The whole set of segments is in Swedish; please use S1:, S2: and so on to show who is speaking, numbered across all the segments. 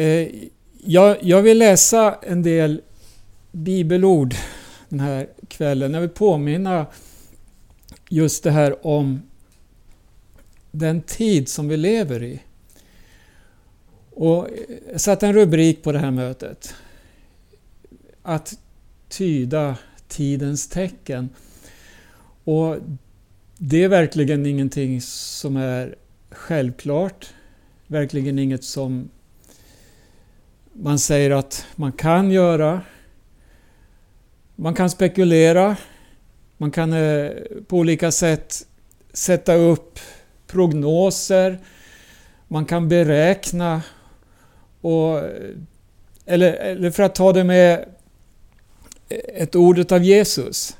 S1: Eh, jag, jag vill läsa en del bibelord den här kvällen. Jag vill påminna just det här om den tid som vi lever i. Och eh, jag satte en rubrik på det här mötet. Att tyda tidens tecken. Och det är verkligen ingenting som är självklart. Verkligen inget som man säger att man kan göra. Man kan spekulera. Man kan eh, på olika sätt sätta upp prognoser. Man kan beräkna. Och, eller, eller för att ta det med ett ord av Jesus.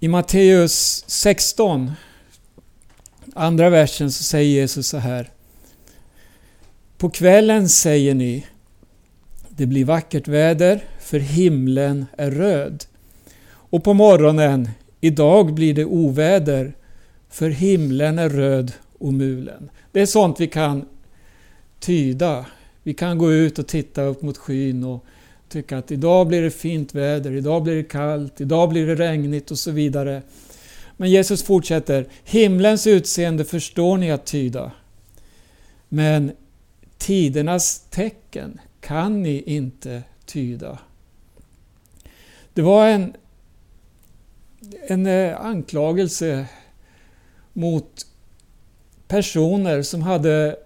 S1: I Matteus 16, andra versen, så säger Jesus så här. På kvällen säger ni, det blir vackert väder, för himlen är röd. Och på morgonen, idag blir det oväder, för himlen är röd och mulen. Det är sånt vi kan tyda. Vi kan gå ut och titta upp mot skyn och tycka att idag blir det fint väder, idag blir det kallt, idag blir det regnigt och så vidare. Men Jesus fortsätter, himlens utseende förstår ni att tyda. Men tidernas tecken kan ni inte tyda. Det var en, en eh, anklagelse mot personer som hade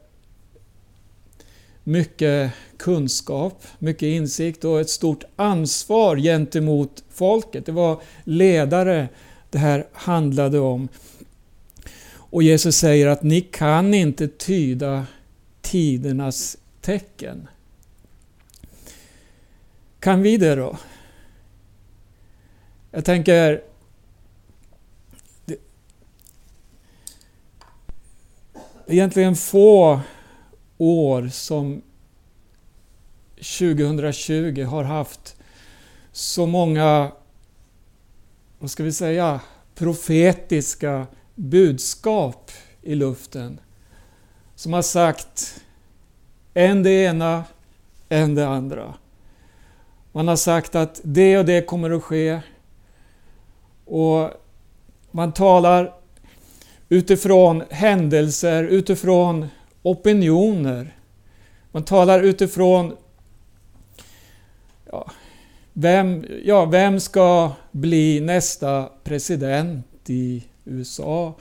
S1: mycket kunskap, mycket insikt och ett stort ansvar gentemot folket. Det var ledare det här handlade om. Och Jesus säger att ni kan inte tyda tidernas tecken. Kan vi det då? Jag tänker det, egentligen få år som 2020 har haft så många, vad ska vi säga, profetiska budskap i luften. Som har sagt än det ena, än det andra. Man har sagt att det och det kommer att ske. Och man talar utifrån händelser, utifrån opinioner. Man talar utifrån ja, vem, ja, vem ska bli nästa president i USA?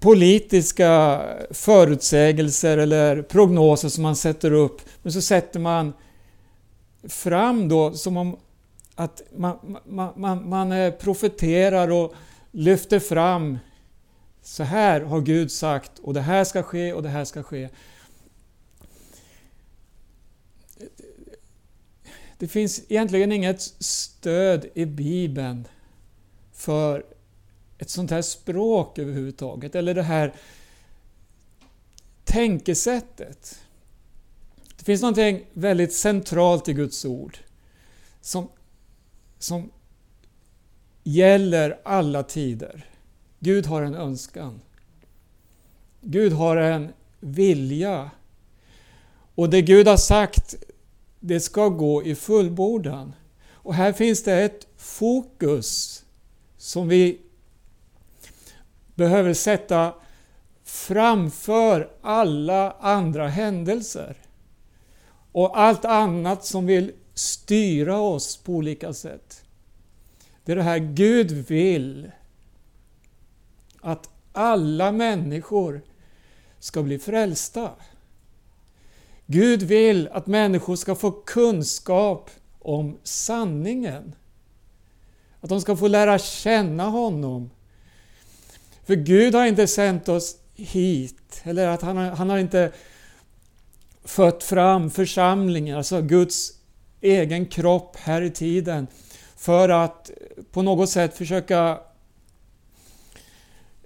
S1: Politiska förutsägelser eller prognoser som man sätter upp. Men så sätter man fram då som om att man, man, man, man eh, profeterar och lyfter fram så här har Gud sagt och det här ska ske och det här ska ske. Det finns egentligen inget stöd i Bibeln för ett sånt här språk överhuvudtaget, eller det här tänkesättet. Det finns någonting väldigt centralt i Guds ord som, som gäller alla tider. Gud har en önskan. Gud har en vilja. Och det Gud har sagt, det ska gå i fullbordan. Och här finns det ett fokus som vi behöver sätta framför alla andra händelser. Och allt annat som vill styra oss på olika sätt. Det är det här Gud vill att alla människor ska bli frälsta. Gud vill att människor ska få kunskap om sanningen. Att de ska få lära känna honom. För Gud har inte sänt oss hit, eller att han har, han har inte fött fram församlingen, alltså Guds egen kropp här i tiden, för att på något sätt försöka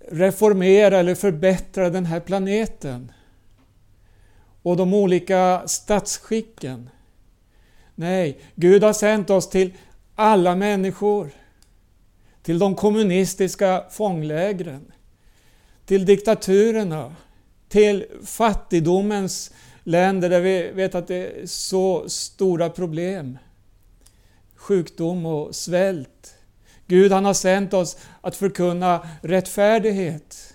S1: reformera eller förbättra den här planeten och de olika statsskicken. Nej, Gud har sänt oss till alla människor. Till de kommunistiska fånglägren. Till diktaturerna. till fattigdomens länder där vi vet att det är så stora problem. Sjukdom och svält. Gud han har sänt oss att förkunna rättfärdighet.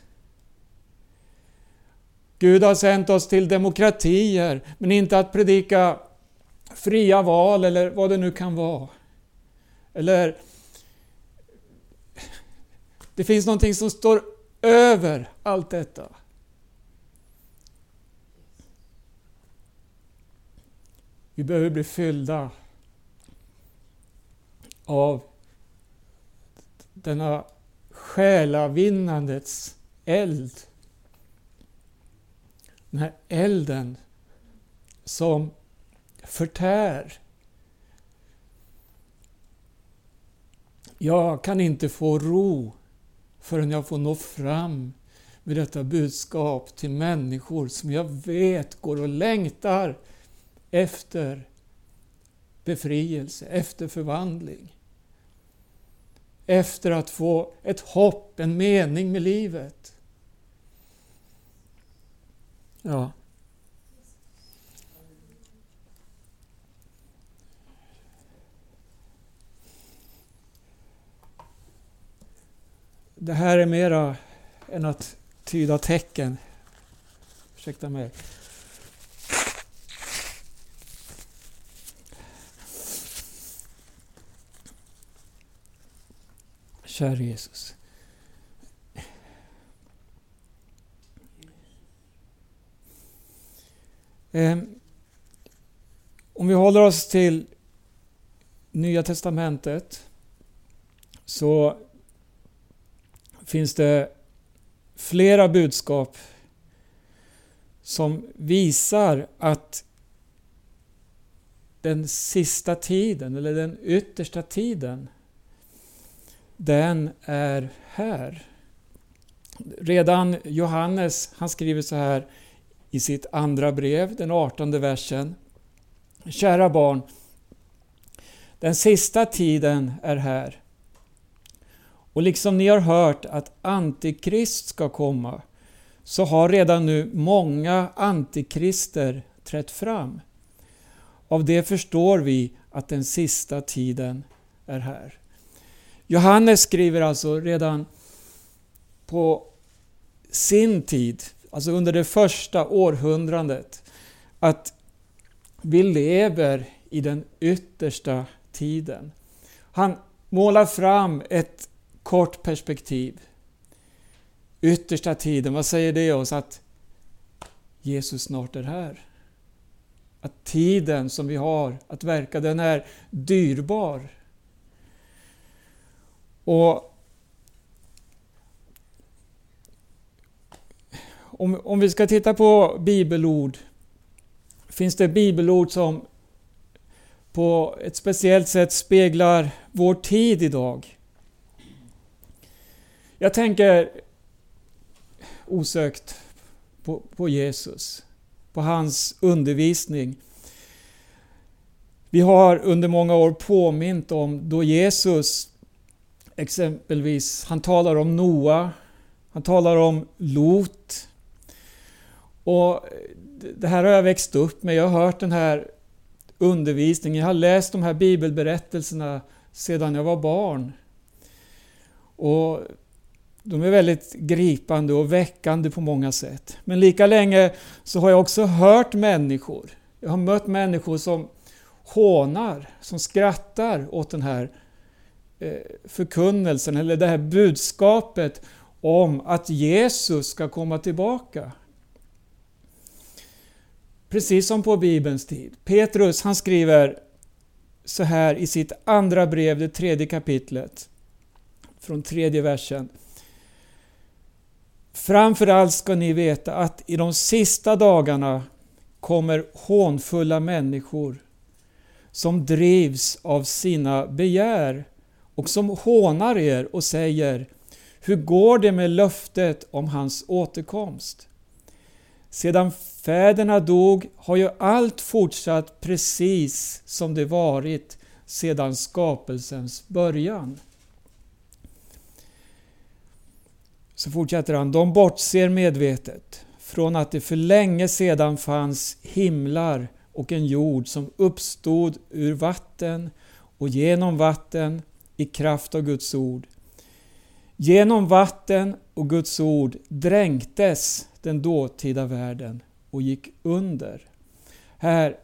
S1: Gud har sänt oss till demokratier, men inte att predika fria val eller vad det nu kan vara. Eller det finns någonting som står över allt detta. Vi behöver bli fyllda av denna själavinnandets eld. Den här elden som förtär. Jag kan inte få ro förrän jag får nå fram med detta budskap till människor som jag vet går och längtar efter befrielse, efter förvandling. Efter att få ett hopp, en mening med livet. Ja. Det här är mera än att tyda tecken. Ursäkta mig. Kära Jesus. Ehm, om vi håller oss till Nya Testamentet så finns det flera budskap som visar att den sista tiden, eller den yttersta tiden, den är här. Redan Johannes, han skriver så här i sitt andra brev, den artonde versen. Kära barn, den sista tiden är här. Och liksom ni har hört att Antikrist ska komma, så har redan nu många antikrister trätt fram. Av det förstår vi att den sista tiden är här. Johannes skriver alltså redan på sin tid, alltså under det första århundradet, att vi lever i den yttersta tiden. Han målar fram ett kort perspektiv. Yttersta tiden, vad säger det oss? Att Jesus snart är här. Att tiden som vi har att verka, den är dyrbar. Och om, om vi ska titta på bibelord, finns det bibelord som på ett speciellt sätt speglar vår tid idag. Jag tänker osökt på, på Jesus, på hans undervisning. Vi har under många år påmint om då Jesus exempelvis, han talar om Noa, han talar om Lot. Och det här har jag växt upp med, jag har hört den här undervisningen, jag har läst de här bibelberättelserna sedan jag var barn. Och de är väldigt gripande och väckande på många sätt. Men lika länge så har jag också hört människor, jag har mött människor som hånar, som skrattar åt den här eh, förkunnelsen eller det här budskapet om att Jesus ska komma tillbaka. Precis som på Bibelns tid. Petrus han skriver så här i sitt andra brev, det tredje kapitlet, från tredje versen. Framförallt ska ni veta att i de sista dagarna kommer hånfulla människor som drivs av sina begär och som hånar er och säger Hur går det med löftet om hans återkomst? Sedan fäderna dog har ju allt fortsatt precis som det varit sedan skapelsens början. Så fortsätter han. De bortser medvetet från att det för länge sedan fanns himlar och en jord som uppstod ur vatten och genom vatten i kraft av Guds ord. Genom vatten och Guds ord dränktes den dåtida världen och gick under. Här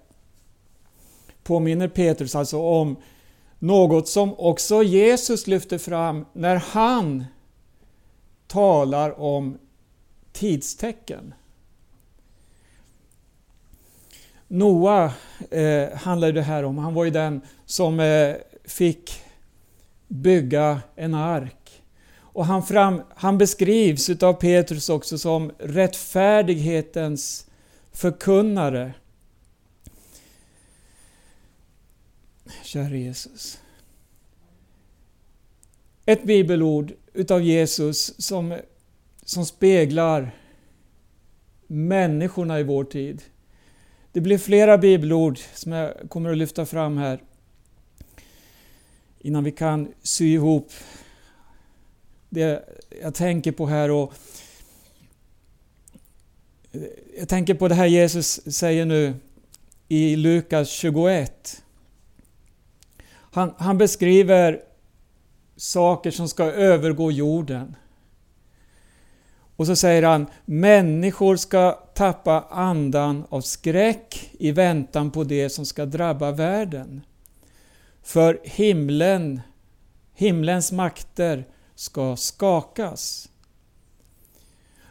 S1: påminner Petrus alltså om något som också Jesus lyfter fram när han talar om tidstecken. Noa eh, handlar det här om. Han var ju den som eh, fick bygga en ark. Och han, fram, han beskrivs utav Petrus också som rättfärdighetens förkunnare. Kära Jesus. Ett bibelord utav Jesus som, som speglar människorna i vår tid. Det blir flera bibelord som jag kommer att lyfta fram här innan vi kan sy ihop det jag tänker på här. Och jag tänker på det här Jesus säger nu i Lukas 21. Han, han beskriver saker som ska övergå jorden. Och så säger han, människor ska tappa andan av skräck i väntan på det som ska drabba världen. För himlen, himlens makter ska skakas.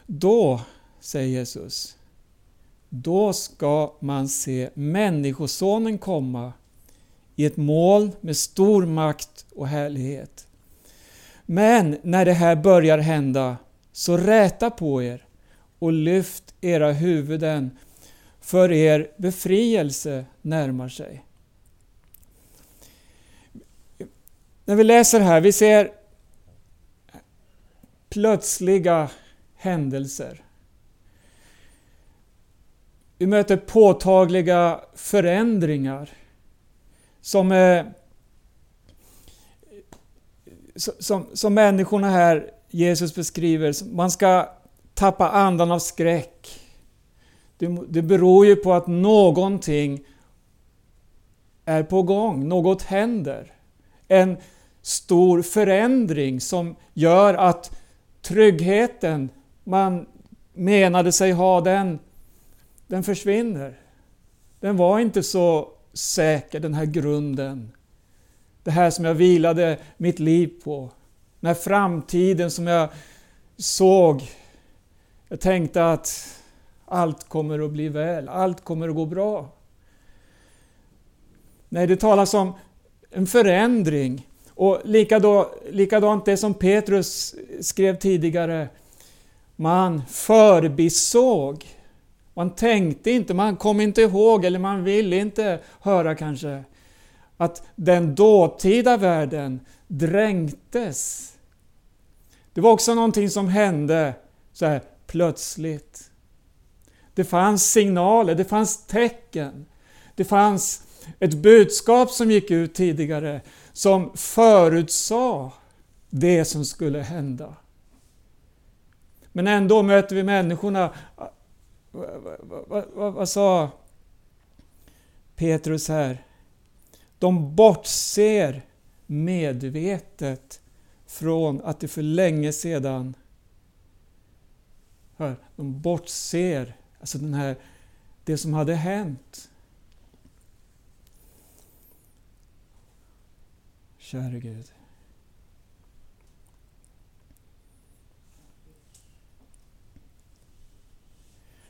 S1: Då, säger Jesus, då ska man se Människosonen komma i ett mål med stor makt och härlighet. Men när det här börjar hända, så räta på er och lyft era huvuden, för er befrielse närmar sig. När vi läser här, vi ser plötsliga händelser. Vi möter påtagliga förändringar som, är som, som människorna här Jesus beskriver. Man ska tappa andan av skräck. Det, det beror ju på att någonting är på gång, något händer. En stor förändring som gör att tryggheten man menade sig ha, den, den försvinner. Den var inte så säker, den här grunden. Det här som jag vilade mitt liv på. Den här framtiden som jag såg. Jag tänkte att allt kommer att bli väl, allt kommer att gå bra. Nej, det talas om en förändring. Och likadant det som Petrus skrev tidigare. Man förbisåg. Man tänkte inte, man kom inte ihåg eller man ville inte höra kanske att den dåtida världen dränktes. Det var också någonting som hände så här plötsligt. Det fanns signaler, det fanns tecken. Det fanns ett budskap som gick ut tidigare som förutsade det som skulle hända. Men ändå möter vi människorna. Vad, vad, vad, vad sa Petrus här? De bortser medvetet från att det för länge sedan hör, de bortser, alltså den här, det som hade hänt. Käre Gud.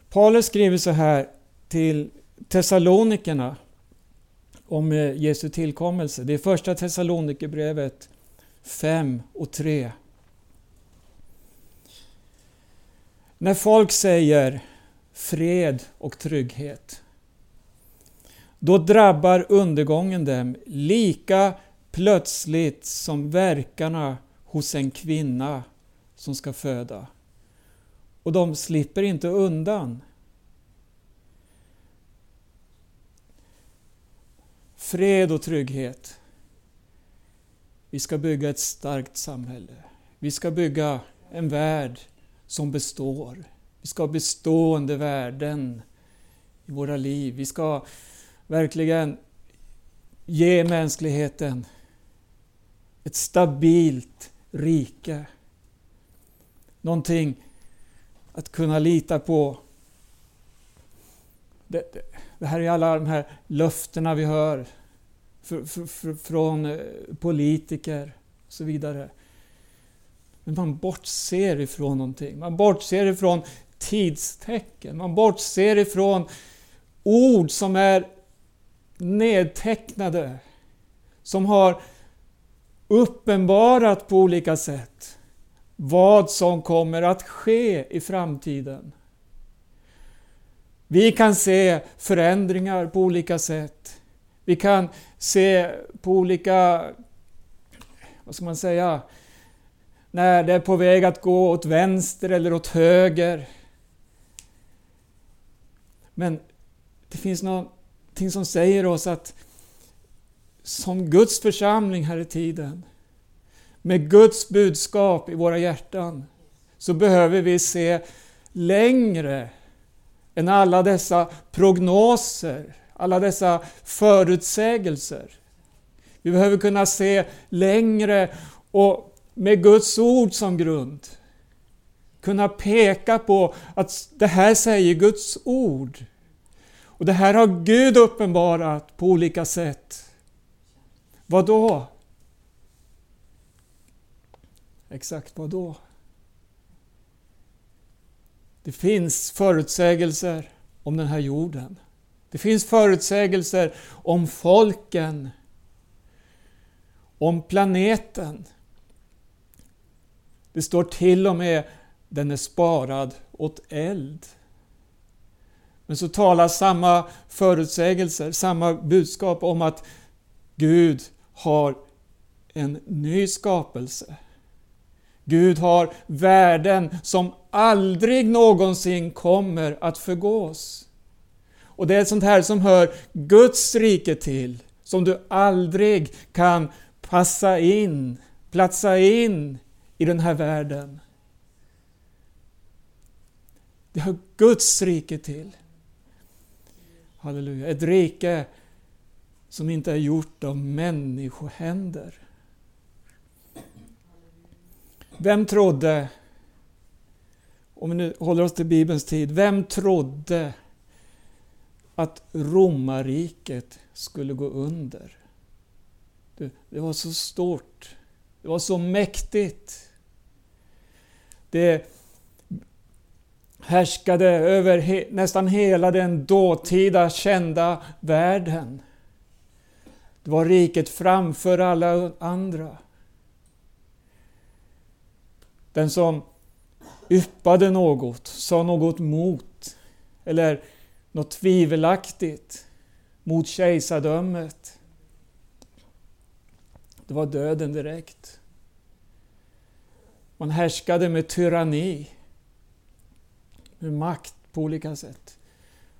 S1: Paulus skriver så här till Thessalonikerna om eh, Jesu tillkommelse. Det är första Thessalonikerbrevet 5 och 3. När folk säger fred och trygghet, då drabbar undergången dem lika plötsligt som verkarna hos en kvinna som ska föda. Och de slipper inte undan. Fred och trygghet. Vi ska bygga ett starkt samhälle. Vi ska bygga en värld som består. Vi ska ha bestående värden i våra liv. Vi ska verkligen ge mänskligheten ett stabilt rike. Någonting att kunna lita på. Det, det, här är alla de här löftena vi hör för, för, för, från eh, politiker och så vidare. Men man bortser ifrån någonting. Man bortser ifrån tidstecken. Man bortser ifrån ord som är nedtecknade. Som har uppenbarat på olika sätt vad som kommer att ske i framtiden. Vi kan se förändringar på olika sätt. Vi kan se på olika, vad ska man säga, när det är på väg att gå åt vänster eller åt höger. Men det finns någonting som säger oss att som Guds församling här i tiden, med Guds budskap i våra hjärtan, så behöver vi se längre än alla dessa prognoser, alla dessa förutsägelser. Vi behöver kunna se längre och med Guds ord som grund kunna peka på att det här säger Guds ord. Och det här har Gud uppenbarat på olika sätt. Vad då? Exakt vad då? Det finns förutsägelser om den här jorden. Det finns förutsägelser om folken, om planeten. Det står till och med den är sparad åt eld. Men så talar samma förutsägelser, samma budskap om att Gud har en ny skapelse. Gud har värden som aldrig någonsin kommer att förgås. Och det är sånt här som hör Guds rike till, som du aldrig kan passa in, platsa in i den här världen. Det hör Guds rike till. Halleluja. Ett rike som inte är gjort av människohänder. Vem trodde, om vi nu håller oss till Bibelns tid, vem trodde att romarriket skulle gå under? Det var så stort. Det var så mäktigt. Det härskade över he nästan hela den dåtida kända världen. Det var riket framför alla andra. Den som yppade något, sa något mot eller något tvivelaktigt mot kejsardömet. Det var döden direkt. Man härskade med tyranni, med makt på olika sätt.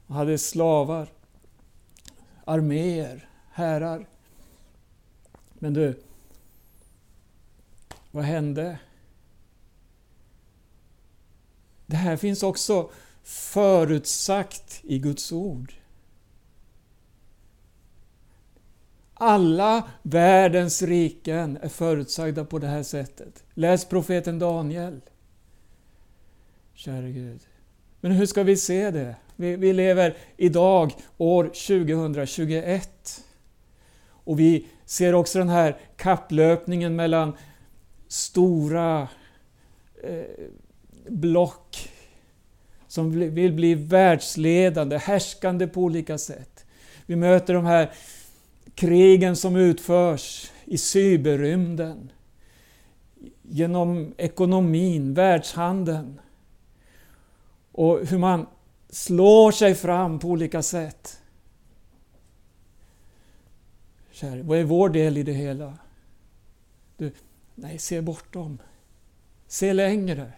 S1: Man hade slavar, arméer, härar. Men du, vad hände? Det här finns också förutsagt i Guds ord. Alla världens riken är förutsagda på det här sättet. Läs profeten Daniel. Käre Gud. Men hur ska vi se det? Vi, vi lever idag, år 2021. Och vi ser också den här kapplöpningen mellan stora eh, block som vill bli världsledande, härskande på olika sätt. Vi möter de här krigen som utförs i cyberrymden, genom ekonomin, världshandeln och hur man slår sig fram på olika sätt. Kär, vad är vår del i det hela? Du, nej, se bortom. Se längre.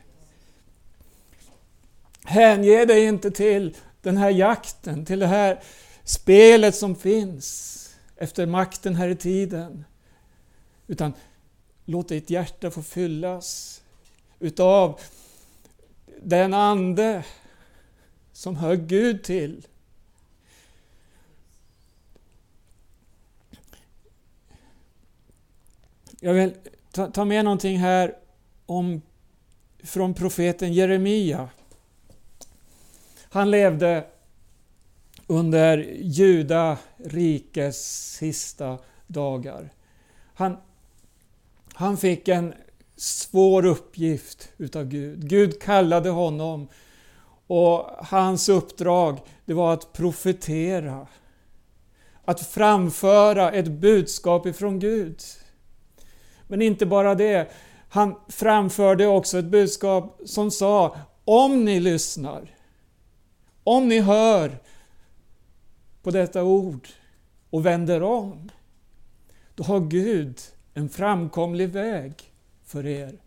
S1: Hänge dig inte till den här jakten, till det här spelet som finns efter makten här i tiden. Utan låt ditt hjärta få fyllas utav den Ande som hör Gud till. Jag vill ta, med någonting här om, från profeten Jeremia. Han levde under Juda rikes sista dagar. Han, han fick en svår uppgift utav Gud. Gud kallade honom och hans uppdrag det var att profetera. Att framföra ett budskap ifrån Gud. Men inte bara det. Han framförde också ett budskap som sa om ni lyssnar, om ni hör på detta ord och vänder om, då har Gud en framkomlig väg för er.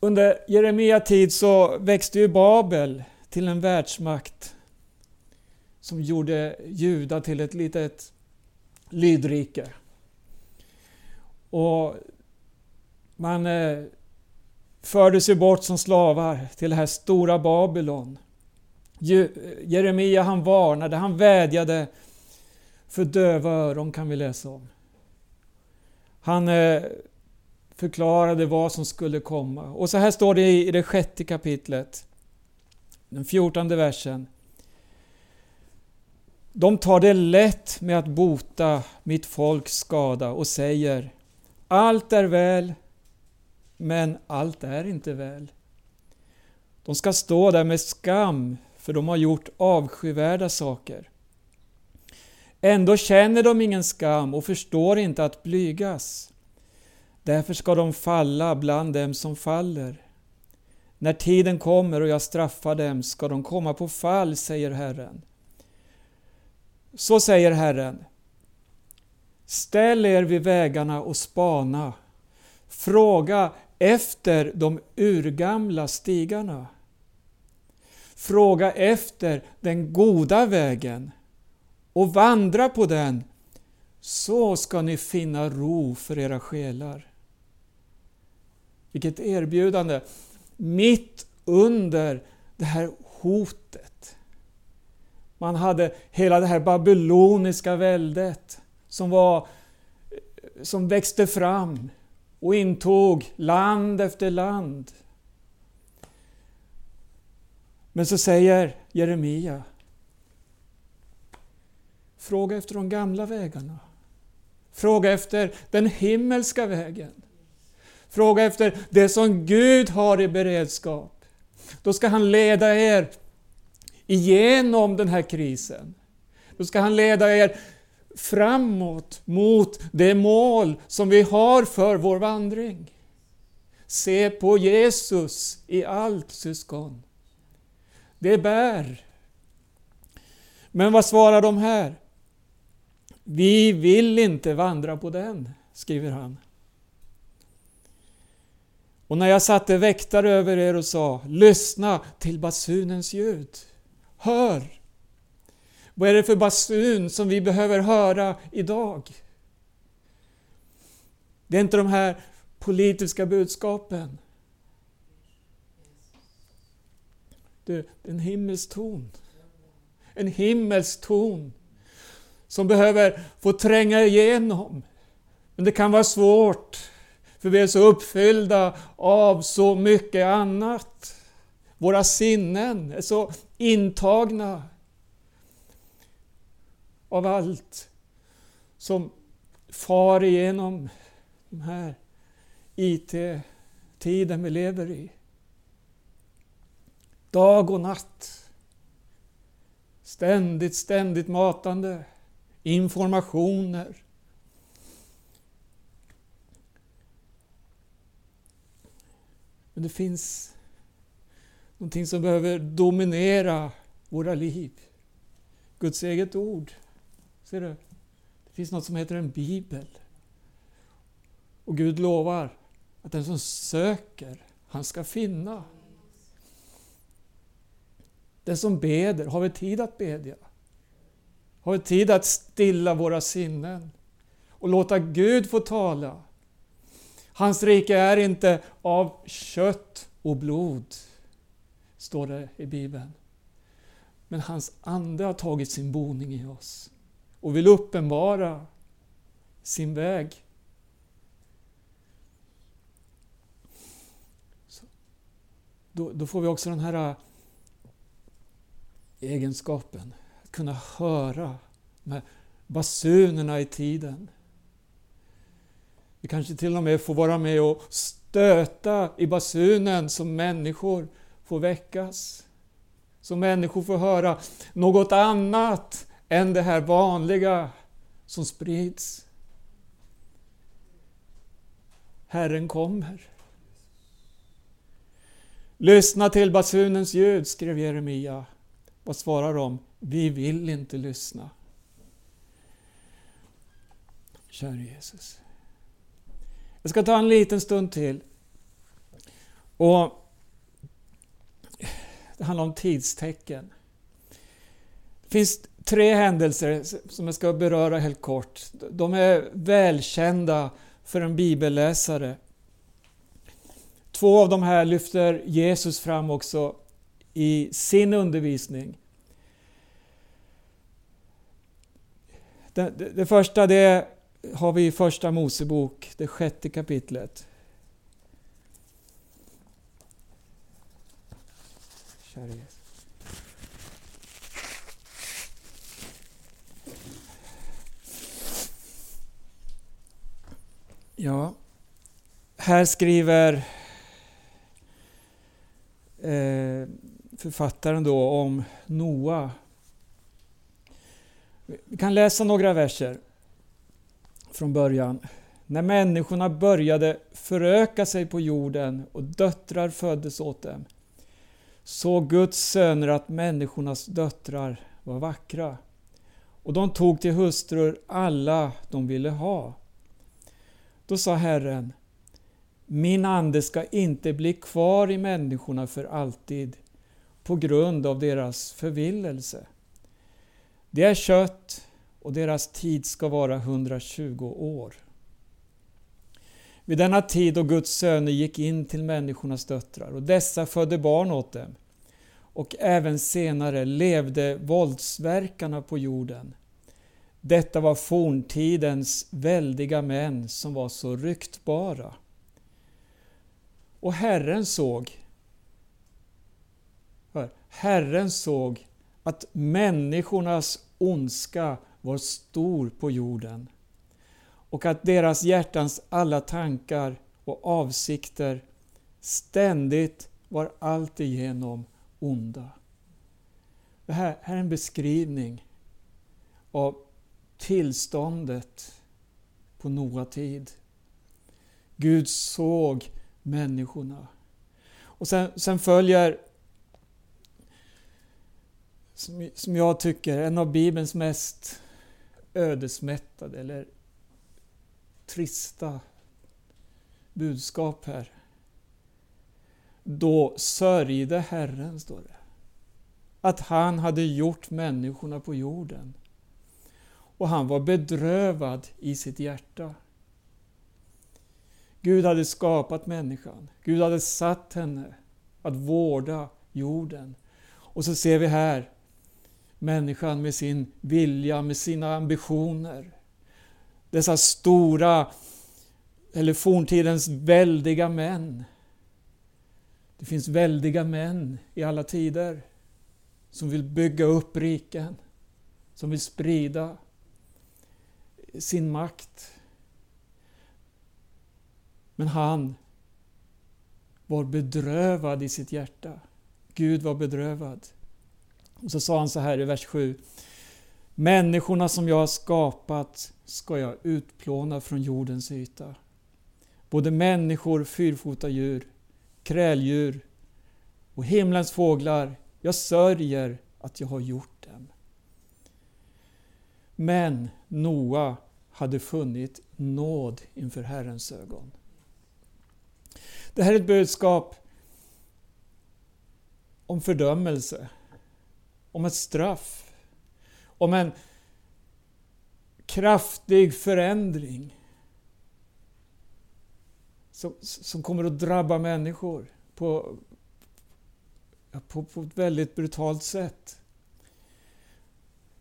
S1: Under Jeremia tid så växte ju Babel till en världsmakt som gjorde Juda till ett litet lydrike. Och man eh, fördes ju bort som slavar till det här stora Babylon. Jeremia han varnade, han vädjade för döva öron kan vi läsa om. Han eh, förklarade vad som skulle komma. Och så här står det i det sjätte kapitlet, den fjortonde versen. De tar det lätt med att bota mitt folks skada och säger Allt är väl, men allt är inte väl. De ska stå där med skam för de har gjort avskyvärda saker. Ändå känner de ingen skam och förstår inte att blygas. Därför ska de falla bland dem som faller. När tiden kommer och jag straffar dem ska de komma på fall, säger Herren. Så säger Herren. Ställ er vid vägarna och spana. Fråga efter de urgamla stigarna. Fråga efter den goda vägen och vandra på den, så ska ni finna ro för era själar. Vilket erbjudande! Mitt under det här hotet. Man hade hela det här babyloniska väldet som, var, som växte fram och intog land efter land. Men så säger Jeremia Fråga efter de gamla vägarna. Fråga efter den himmelska vägen. Fråga efter det som Gud har i beredskap. Då ska han leda er igenom den här krisen. Då ska han leda er framåt mot det mål som vi har för vår vandring. Se på Jesus i allt syskon. Det bär. Men vad svarar de här? Vi vill inte vandra på den, skriver han. Och när jag satte väktare över er och sa, lyssna till basunens ljud. Hör! Vad är det för basun som vi behöver höra idag? Det är inte de här politiska budskapen. Det är en himmelsk ton. En himmelsk ton som behöver få tränga igenom. Men det kan vara svårt, för vi är så uppfyllda av så mycket annat. Våra sinnen är så intagna av allt som far igenom den här IT-tiden vi lever i. Dag och natt. Ständigt, ständigt matande informationer. Men det finns någonting som behöver dominera våra liv. Guds eget ord. Ser du? Det finns något som heter en bibel. Och Gud lovar att den som söker, han ska finna. Den som beder, har vi tid att bedja? Har vi tid att stilla våra sinnen och låta Gud få tala? Hans rike är inte av kött och blod, står det i Bibeln. Men hans Ande har tagit sin boning i oss och vill uppenbara sin väg. Då, då, får vi också den här äh, egenskapen, att kunna höra med basunerna i tiden. Vi kanske till och med får vara med och stöta i basunen som människor får väckas. Så människor får höra något annat än det här vanliga som sprids. Herren kommer. Lyssna till basunens ljud, skrev Jeremia. Vad svarar de? Vi vill inte lyssna. Kära Jesus. Jag ska ta en liten stund till. Och Det handlar om tidstecken. Det finns tre händelser som jag ska beröra helt kort. De är välkända för en bibelläsare. Två av de här lyfter Jesus fram också i sin undervisning. Det, det, det första det har vi i Första Mosebok, det sjätte kapitlet. Kära Ja, här skriver eh, författaren då om Noa. Vi kan läsa några verser från början. När människorna började föröka sig på jorden och döttrar föddes åt dem såg Guds söner att människornas döttrar var vackra och de tog till hustrur alla de ville ha. Då sa Herren Min ande ska inte bli kvar i människorna för alltid på grund av deras förvillelse. Det är kött och deras tid ska vara 120 år. Vid denna tid då Guds söner gick in till människornas döttrar och dessa födde barn åt dem och även senare levde våldsverkarna på jorden. Detta var forntidens väldiga män som var så ryktbara. Och Herren såg Herren såg att människornas ondska var stor på jorden och att deras hjärtans alla tankar och avsikter ständigt var alltigenom onda. Det här, här är en beskrivning av tillståndet på Noa tid. Gud såg människorna. Och sen, sen följer, som, som jag tycker, en av Bibelns mest ödesmättade eller trista budskap här. Då sörjde Herren, står det. Att han hade gjort människorna på jorden. Och han var bedrövad i sitt hjärta. Gud hade skapat människan. Gud hade satt henne att vårda jorden. Och så ser vi här människan med sin vilja, med sina ambitioner. Dessa stora, eller forntidens väldiga män. Det finns väldiga män i alla tider som vill bygga upp riken, som vill sprida sin makt. Men han var bedrövad i sitt hjärta. Gud var bedrövad. Och så sa han så här i vers 7. Människorna som jag har skapat ska jag utplåna från jordens yta. Både människor, fyrfota djur, kräldjur och himlens fåglar. Jag sörjer att jag har gjort. Men Noa hade funnit nåd inför Herrens ögon. Det här är ett budskap om fördömelse, om ett straff, om en kraftig förändring. som, som kommer att drabba människor på, på, på ett väldigt brutalt sätt.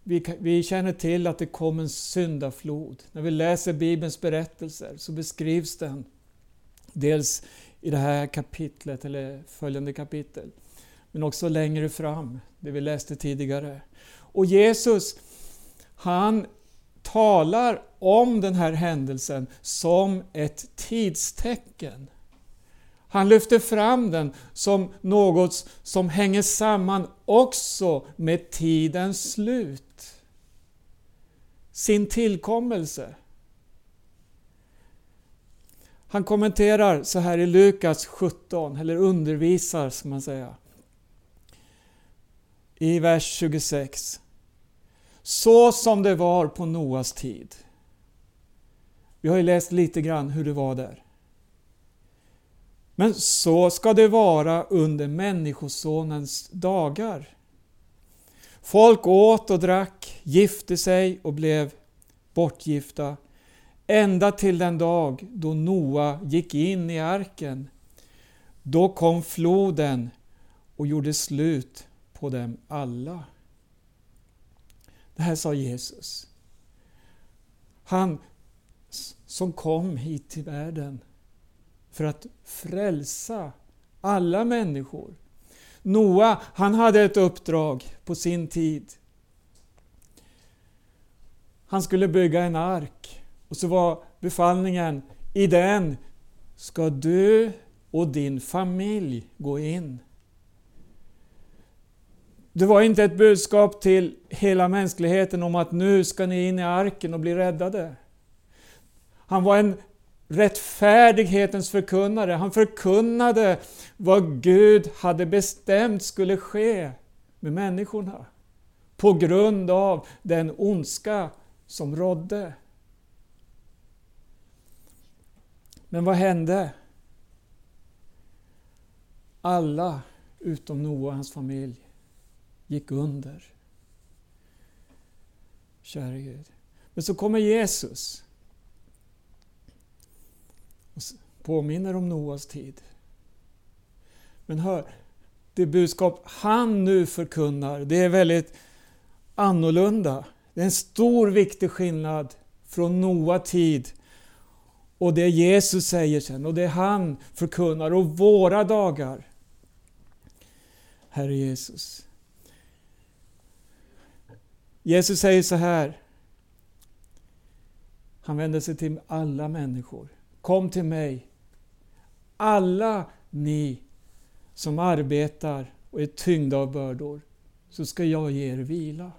S1: Vi, vi känner till att det kom en syndaflod. När vi läser Bibelns berättelser så beskrivs den dels i det här kapitlet eller följande kapitel, men också längre fram, det vi läste tidigare. Och Jesus, han talar om den här händelsen som ett tidstecken. Han lyfter fram den som något som hänger samman också med tidens slut. Sin tillkommelse. Han kommenterar så här i Lukas 17, eller undervisar ska man säga. I vers 26. Så som det var på Noas tid. Vi har ju läst lite grann hur det var där. Men så ska det vara under Människosonens dagar. Folk åt och drack, gifte sig och blev bortgifta ända till den dag då Noa gick in i arken. Då kom floden och gjorde slut på dem alla. Det här sa Jesus. Han som kom hit till världen för att frälsa alla människor. Noa, han hade ett uppdrag på sin tid. Han skulle bygga en ark och så var befallningen, i den ska du och din familj gå in. Det var inte ett budskap till hela mänskligheten om att nu ska ni in i arken och bli räddade. Han var en rättfärdighetens förkunnare. Han förkunnade vad Gud hade bestämt skulle ske med människorna på grund av den ondska som rådde. Men vad hände? Alla utom Noa och hans familj gick under. Käre Gud. Men så kommer Jesus påminner om Noas tid. Men hör, det budskap han nu förkunnar, det är väldigt annorlunda. Det är en stor viktig skillnad från Noa tid och det Jesus säger sen och det han förkunnar och våra dagar. Herre Jesus. Jesus säger så här. Han vänder sig till alla människor. Kom till mig, alla ni som arbetar och är tyngda av bördor, så ska jag ge er vila.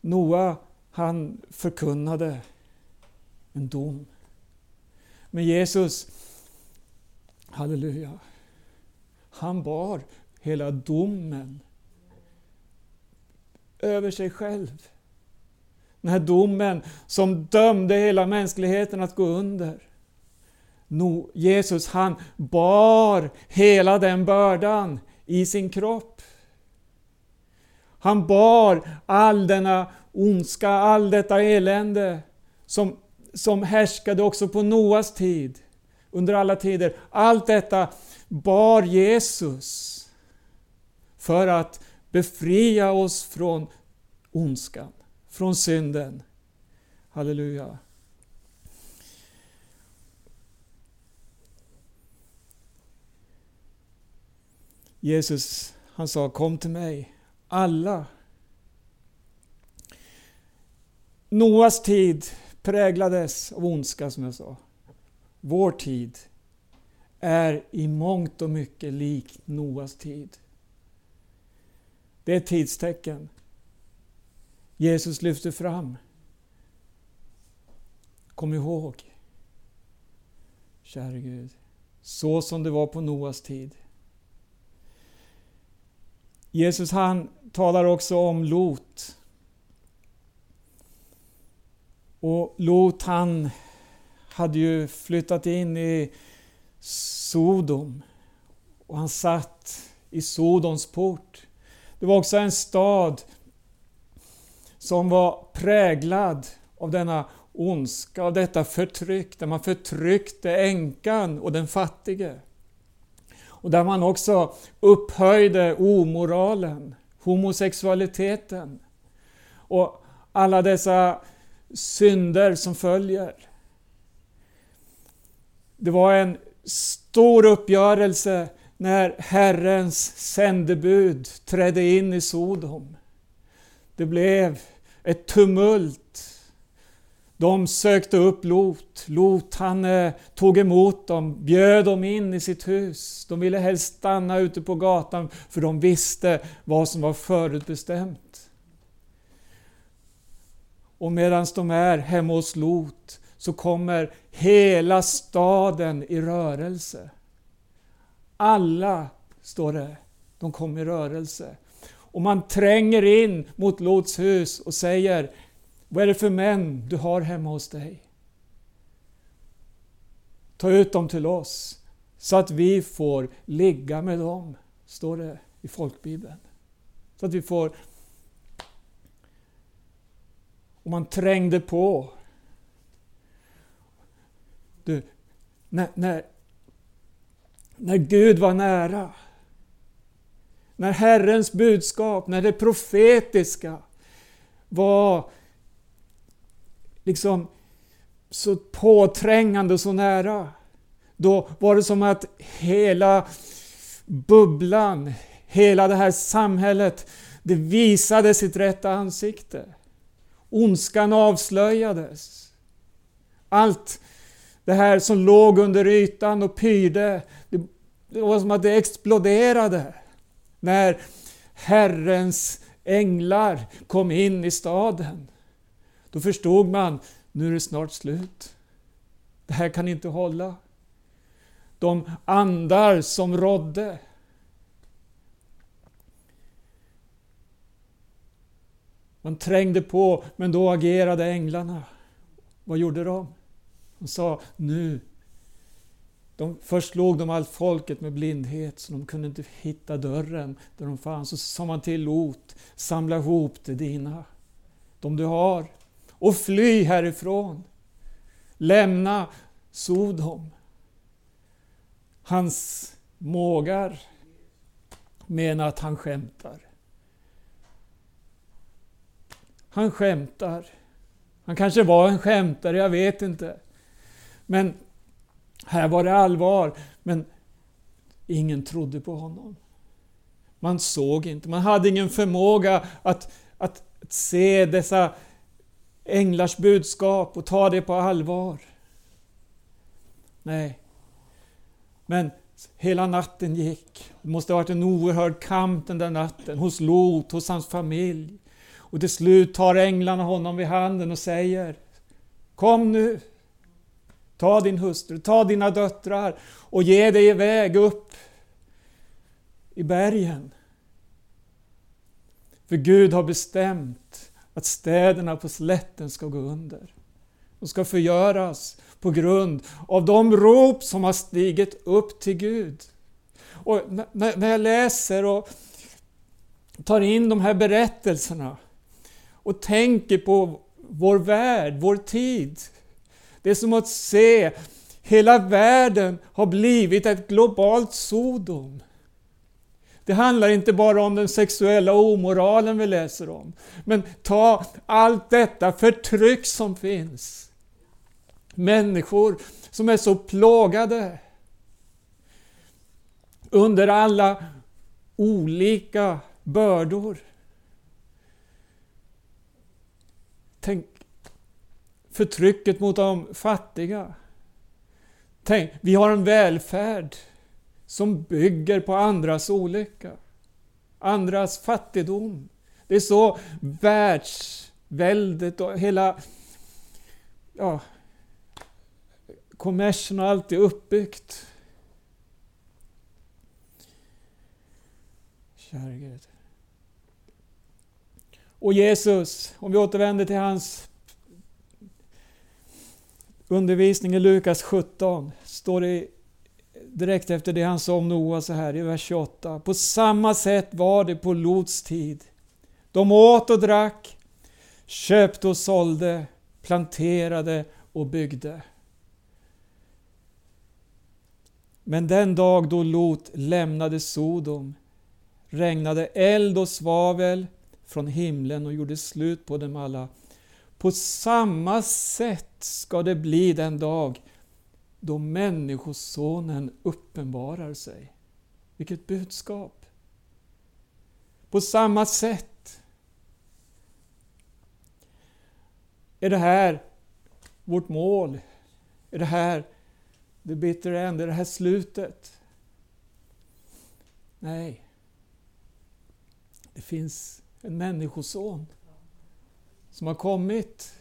S1: Noa, han förkunnade en dom. Men Jesus, halleluja, han bar hela domen över sig själv. Den här domen som dömde hela mänskligheten att gå under. No, Jesus han bar hela den bördan i sin kropp. Han bar all denna ondska, all detta elände som, som härskade också på Noas tid, under alla tider. Allt detta bar Jesus för att befria oss från ondskan från synden. Halleluja. Jesus han sa Kom till mig, alla. Noas tid präglades av ondska som jag sa. Vår tid är i mångt och mycket lik Noas tid. Det är ett tidstecken. Jesus lyfter fram. Kom ihåg, käre Gud, så som det var på Noas tid. Jesus han talar också om Lot. Och Lot han hade ju flyttat in i Sodom och han satt i Sodoms port. Det var också en stad som var präglad av denna ondska, av detta förtryck, där man förtryckte änkan och den fattige. Och där man också upphöjde omoralen, homosexualiteten och alla dessa synder som följer. Det var en stor uppgörelse när Herrens sändebud trädde in i Sodom. Det blev ett tumult. De sökte upp Lot. Lot han eh, tog emot dem, bjöd dem in i sitt hus. De ville helst stanna ute på gatan för de visste vad som var förutbestämt. Och medan de är hemma hos Lot så kommer hela staden i rörelse. Alla, står det, de kom i rörelse. Och man tränger in mot Lots hus och säger Vad är det för män du har hemma hos dig? Ta ut dem till oss så att vi får ligga med dem, står det i folkbibeln. Så att vi får... Och man trängde på. Du, när, när, när Gud var nära, när Herrens budskap, när det profetiska var liksom så påträngande och så nära. Då var det som att hela bubblan, hela det här samhället, det visade sitt rätta ansikte. Ondskan avslöjades. Allt det här som låg under ytan och pyrde, det, det var som att det exploderade när Herrens änglar kom in i staden. Då förstod man, nu är det snart slut. Det här kan inte hålla. De andar som rådde. Man trängde på, men då agerade änglarna. Vad gjorde de? De sa, nu de, först slog de allt folket med blindhet så de kunde inte hitta dörren där de fanns. Så sa man till Lot, samla ihop det dina, de du har, och fly härifrån. Lämna Sodom. Hans mågar menar att han skämtar. Han skämtar. Han kanske var en skämtare, jag vet inte. Men här var det allvar, men ingen trodde på honom. Man såg inte, man hade ingen förmåga att, att, att se dessa änglars budskap och ta det på allvar. Nej. Men hela natten gick. Det måste ha varit en oerhörd kamp den där natten hos Lot, hos hans familj. Och till slut tar änglarna honom vid handen och säger Kom nu! Ta din hustru, ta dina döttrar och ge dig iväg upp i bergen. För Gud har bestämt att städerna på slätten ska gå under. De ska förgöras på grund av de rop som har stigit upp till Gud. Och när jag läser och tar in de här berättelserna och tänker på vår värld, vår tid, det är som att se hela världen har blivit ett globalt Sodom. Det handlar inte bara om den sexuella omoralen vi läser om. Men ta allt detta förtryck som finns. Människor som är så plågade under alla olika bördor. Tänk förtrycket mot de fattiga. Tänk, vi har en välfärd som bygger på andras olycka. Andras fattigdom. Det är så världsväldet och hela ja, kommersen och allt är uppbyggt. Kära Gud. Och Jesus, om vi återvänder till hans undervisning i Lukas 17 står det direkt efter det han sa om Noa så här i vers 28. På samma sätt var det på Lots tid. De åt och drack, köpte och sålde, planterade och byggde. Men den dag då Lot lämnade Sodom regnade eld och svavel från himlen och gjorde slut på dem alla. På samma sätt ska det bli den dag då Människosonen uppenbarar sig. Vilket budskap! På samma sätt är det här vårt mål. Är det här the bitter end? Är det här slutet? Nej. Det finns en människoson som har kommit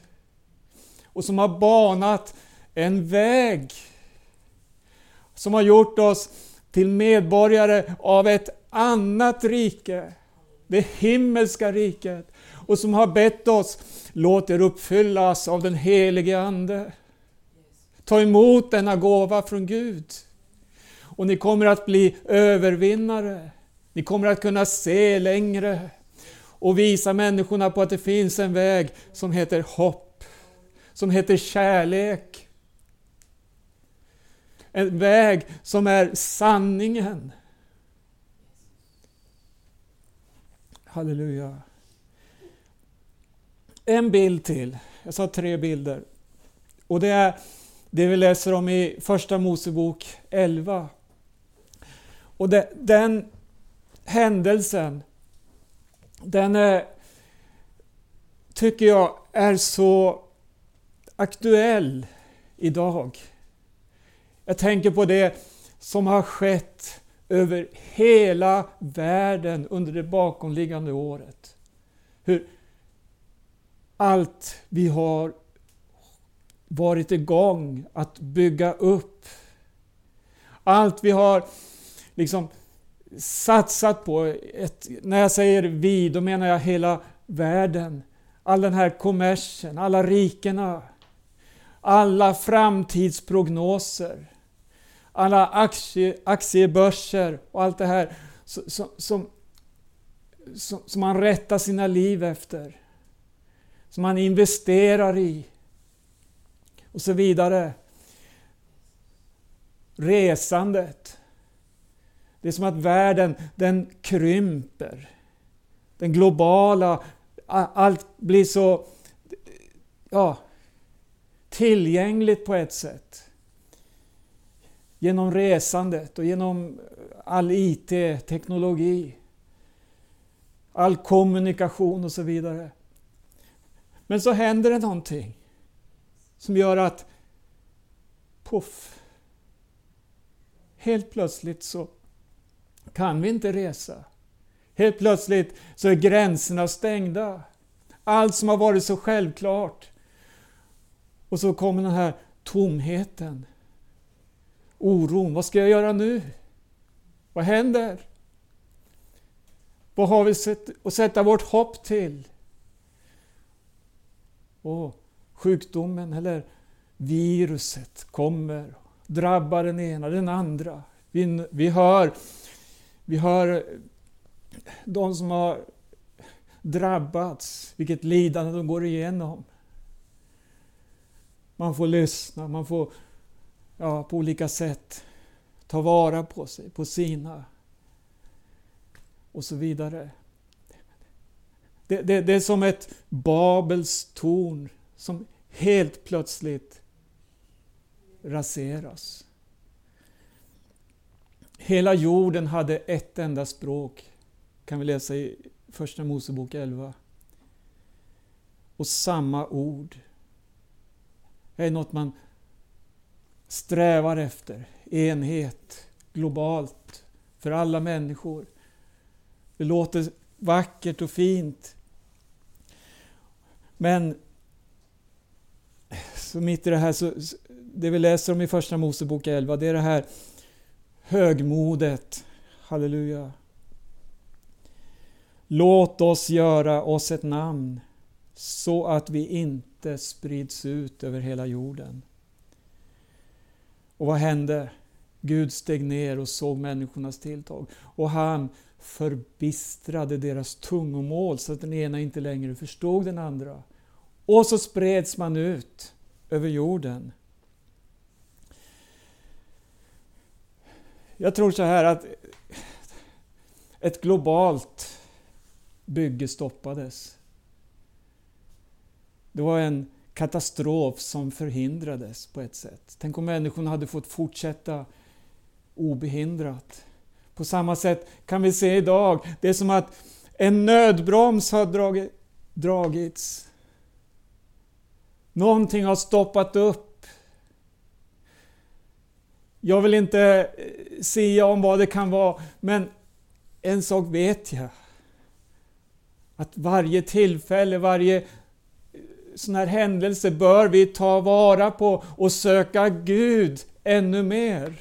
S1: och som har banat en väg som har gjort oss till medborgare av ett annat rike, det himmelska riket och som har bett oss låt er uppfyllas av den helige Ande. Ta emot denna gåva från Gud och ni kommer att bli övervinnare. Ni kommer att kunna se längre och visa människorna på att det finns en väg som heter hopp, som heter kärlek. En väg som är sanningen. Halleluja. En bild till. Jag sa tre bilder. Och det är det vi läser om i Första Mosebok 11. Och det, den händelsen, den eh, tycker jag är så aktuell idag. Jag tänker på det som har skett över hela världen under det bakomliggande året. Hur allt vi har varit igång att bygga upp. Allt vi har liksom satsat på. Ett, när jag säger vi, då menar jag hela världen. All den här kommersen, alla rikena, alla framtidsprognoser, alla aktie, aktiebörser och allt det här som, som, som, som man rättar sina liv efter. Som man investerar i. Och så vidare. Resandet. Det är som att världen den krymper. Den globala, allt blir så ja, tillgängligt på ett sätt. Genom resandet och genom all IT-teknologi. All kommunikation och så vidare. Men så händer det någonting som gör att Poff! helt plötsligt så kan vi inte resa. Helt plötsligt så är gränserna stängda. Allt som har varit så självklart. Och så kommer den här tomheten. Oron. Vad ska jag göra nu? Vad händer? Vad har vi att sätta vårt hopp till? Och sjukdomen eller viruset kommer, drabbar den ena, den andra. Vi, vi hör vi hör eh, de som har drabbats, vilket lidande de går igenom. Man får lyssna, man får ja, på olika sätt ta vara på sig, på sina och så vidare. Det, det, det är som ett Babels torn som helt plötsligt raseras. Hela jorden hade ett enda språk, kan vi läsa i Första Mosebok 11. Och samma ord. Det är något man strävar efter. Enhet, globalt, för alla människor. Det låter vackert och fint. Men så mitt i det här, så, det vi läser om i Första Mosebok 11, det är det här högmodet. Halleluja. Låt oss göra oss ett namn så att vi inte sprids ut över hela jorden. Och vad hände? Gud steg ner och såg människornas tilltag och han förbistrade deras tungomål så att den ena inte längre förstod den andra. Och så spreds man ut över jorden. Jag tror så här att ett globalt bygge stoppades. Det var en katastrof som förhindrades på ett sätt. Tänk om människorna hade fått fortsätta obehindrat. På samma sätt kan vi se idag, det är som att en nödbroms har dragit, dragits. Någonting har stoppat upp. Jag vill inte eh, säga om vad det kan vara, men en sak vet jag. Att varje tillfälle, varje eh, sån här händelse bör vi ta vara på och söka Gud ännu mer.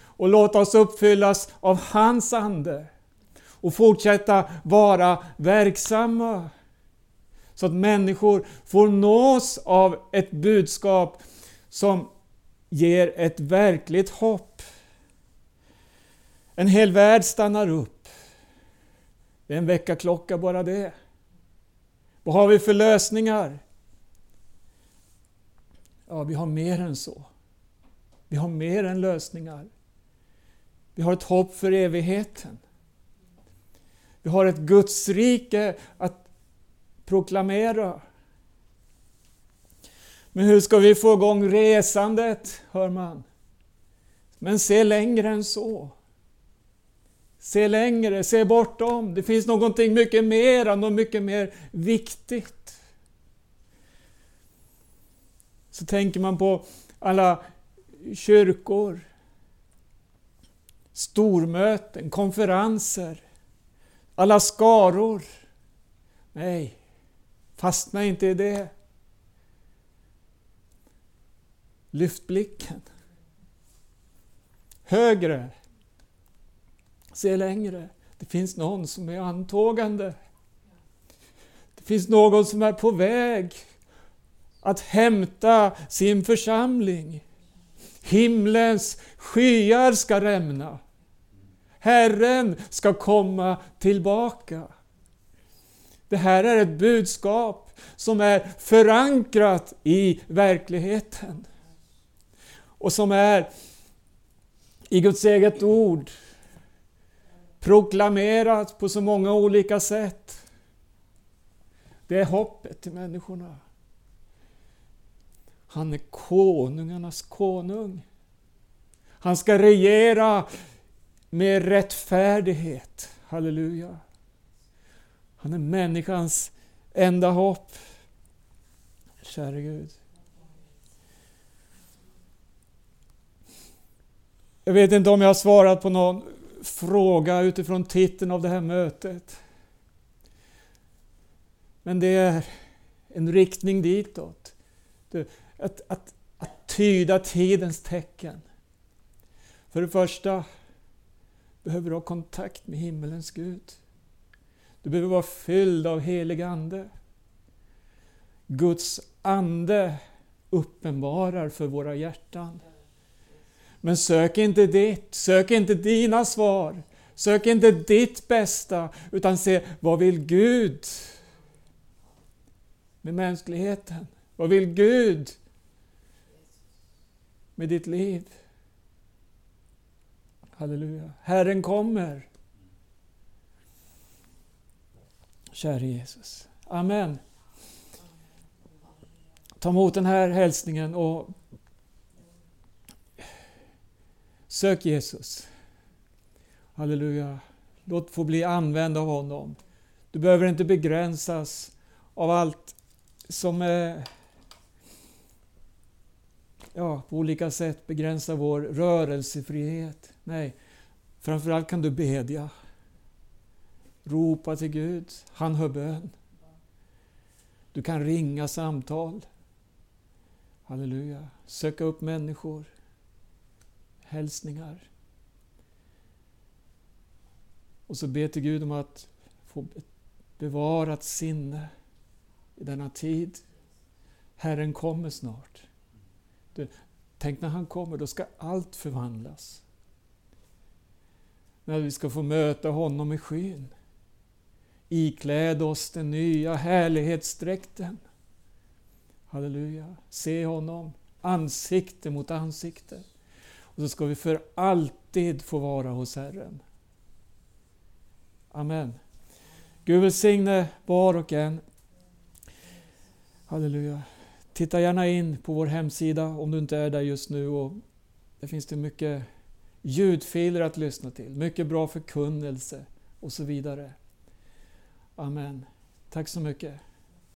S1: Och låta oss uppfyllas av hans Ande och fortsätta vara verksamma. Så att människor får nås av ett budskap som ger ett verkligt hopp. En hel värld stannar upp. Det är en väckarklocka bara det. Vad har vi för lösningar? Ja, vi har mer än så. Vi har mer än lösningar. Vi har ett hopp för evigheten. Vi har ett Guds rike att proklamera. Men hur ska vi få igång resandet, hör man. Men se längre än så. Se längre, se bortom. Det finns någonting mycket mer, något mycket mer viktigt. Så tänker man på alla kyrkor, stormöten, konferenser, alla skaror. Nej, fastna inte i det. Lyft blicken. Högre. Se längre. Det finns någon som är antågande. Det finns någon som är på väg att hämta sin församling. Himlens skyar ska rämna. Herren ska komma tillbaka. Det här är ett budskap som är förankrat i verkligheten. Och som är i Guds eget ord proklamerat på så många olika sätt. Det är hoppet till människorna. Han är konungarnas konung. Han ska regera med rättfärdighet. Halleluja. Han är människans enda hopp. Käre Gud. Jag vet inte om jag har svarat på någon fråga utifrån titeln av det här mötet. Men det är en riktning ditåt. Att, att, att tyda tidens tecken. För det första behöver du ha kontakt med himmelens Gud. Du behöver vara fylld av helig Ande. Guds Ande uppenbarar för våra hjärtan. Men sök inte ditt, sök inte dina svar. Sök inte ditt bästa, utan se vad vill Gud med mänskligheten? Vad vill Gud med ditt liv? Halleluja. Herren kommer. Käre Jesus. Amen. Ta emot den här hälsningen och Sök Jesus. Halleluja. Låt få bli använd av honom. Du behöver inte begränsas av allt som är ja, på olika sätt begränsar vår rörelsefrihet. Nej, framförallt kan du bedja. Ropa till Gud, han hör bön. Du kan ringa samtal. Halleluja. Söka upp människor hälsningar. Och så be till Gud om att få bevarat sinne i denna tid. Herren kommer snart. Du, tänk när han kommer, då ska allt förvandlas. När vi ska få möta honom i skyn. Ikläd oss den nya härlighetsdräkten. Halleluja. Se honom ansikte mot ansikte. Och så ska vi för alltid få vara hos Herren. Amen. Gud välsigne var och en. Halleluja. Titta gärna in på vår hemsida om du inte är där just nu. Och där finns det mycket ljudfiler att lyssna till, mycket bra förkunnelse och så vidare. Amen. Tack så mycket.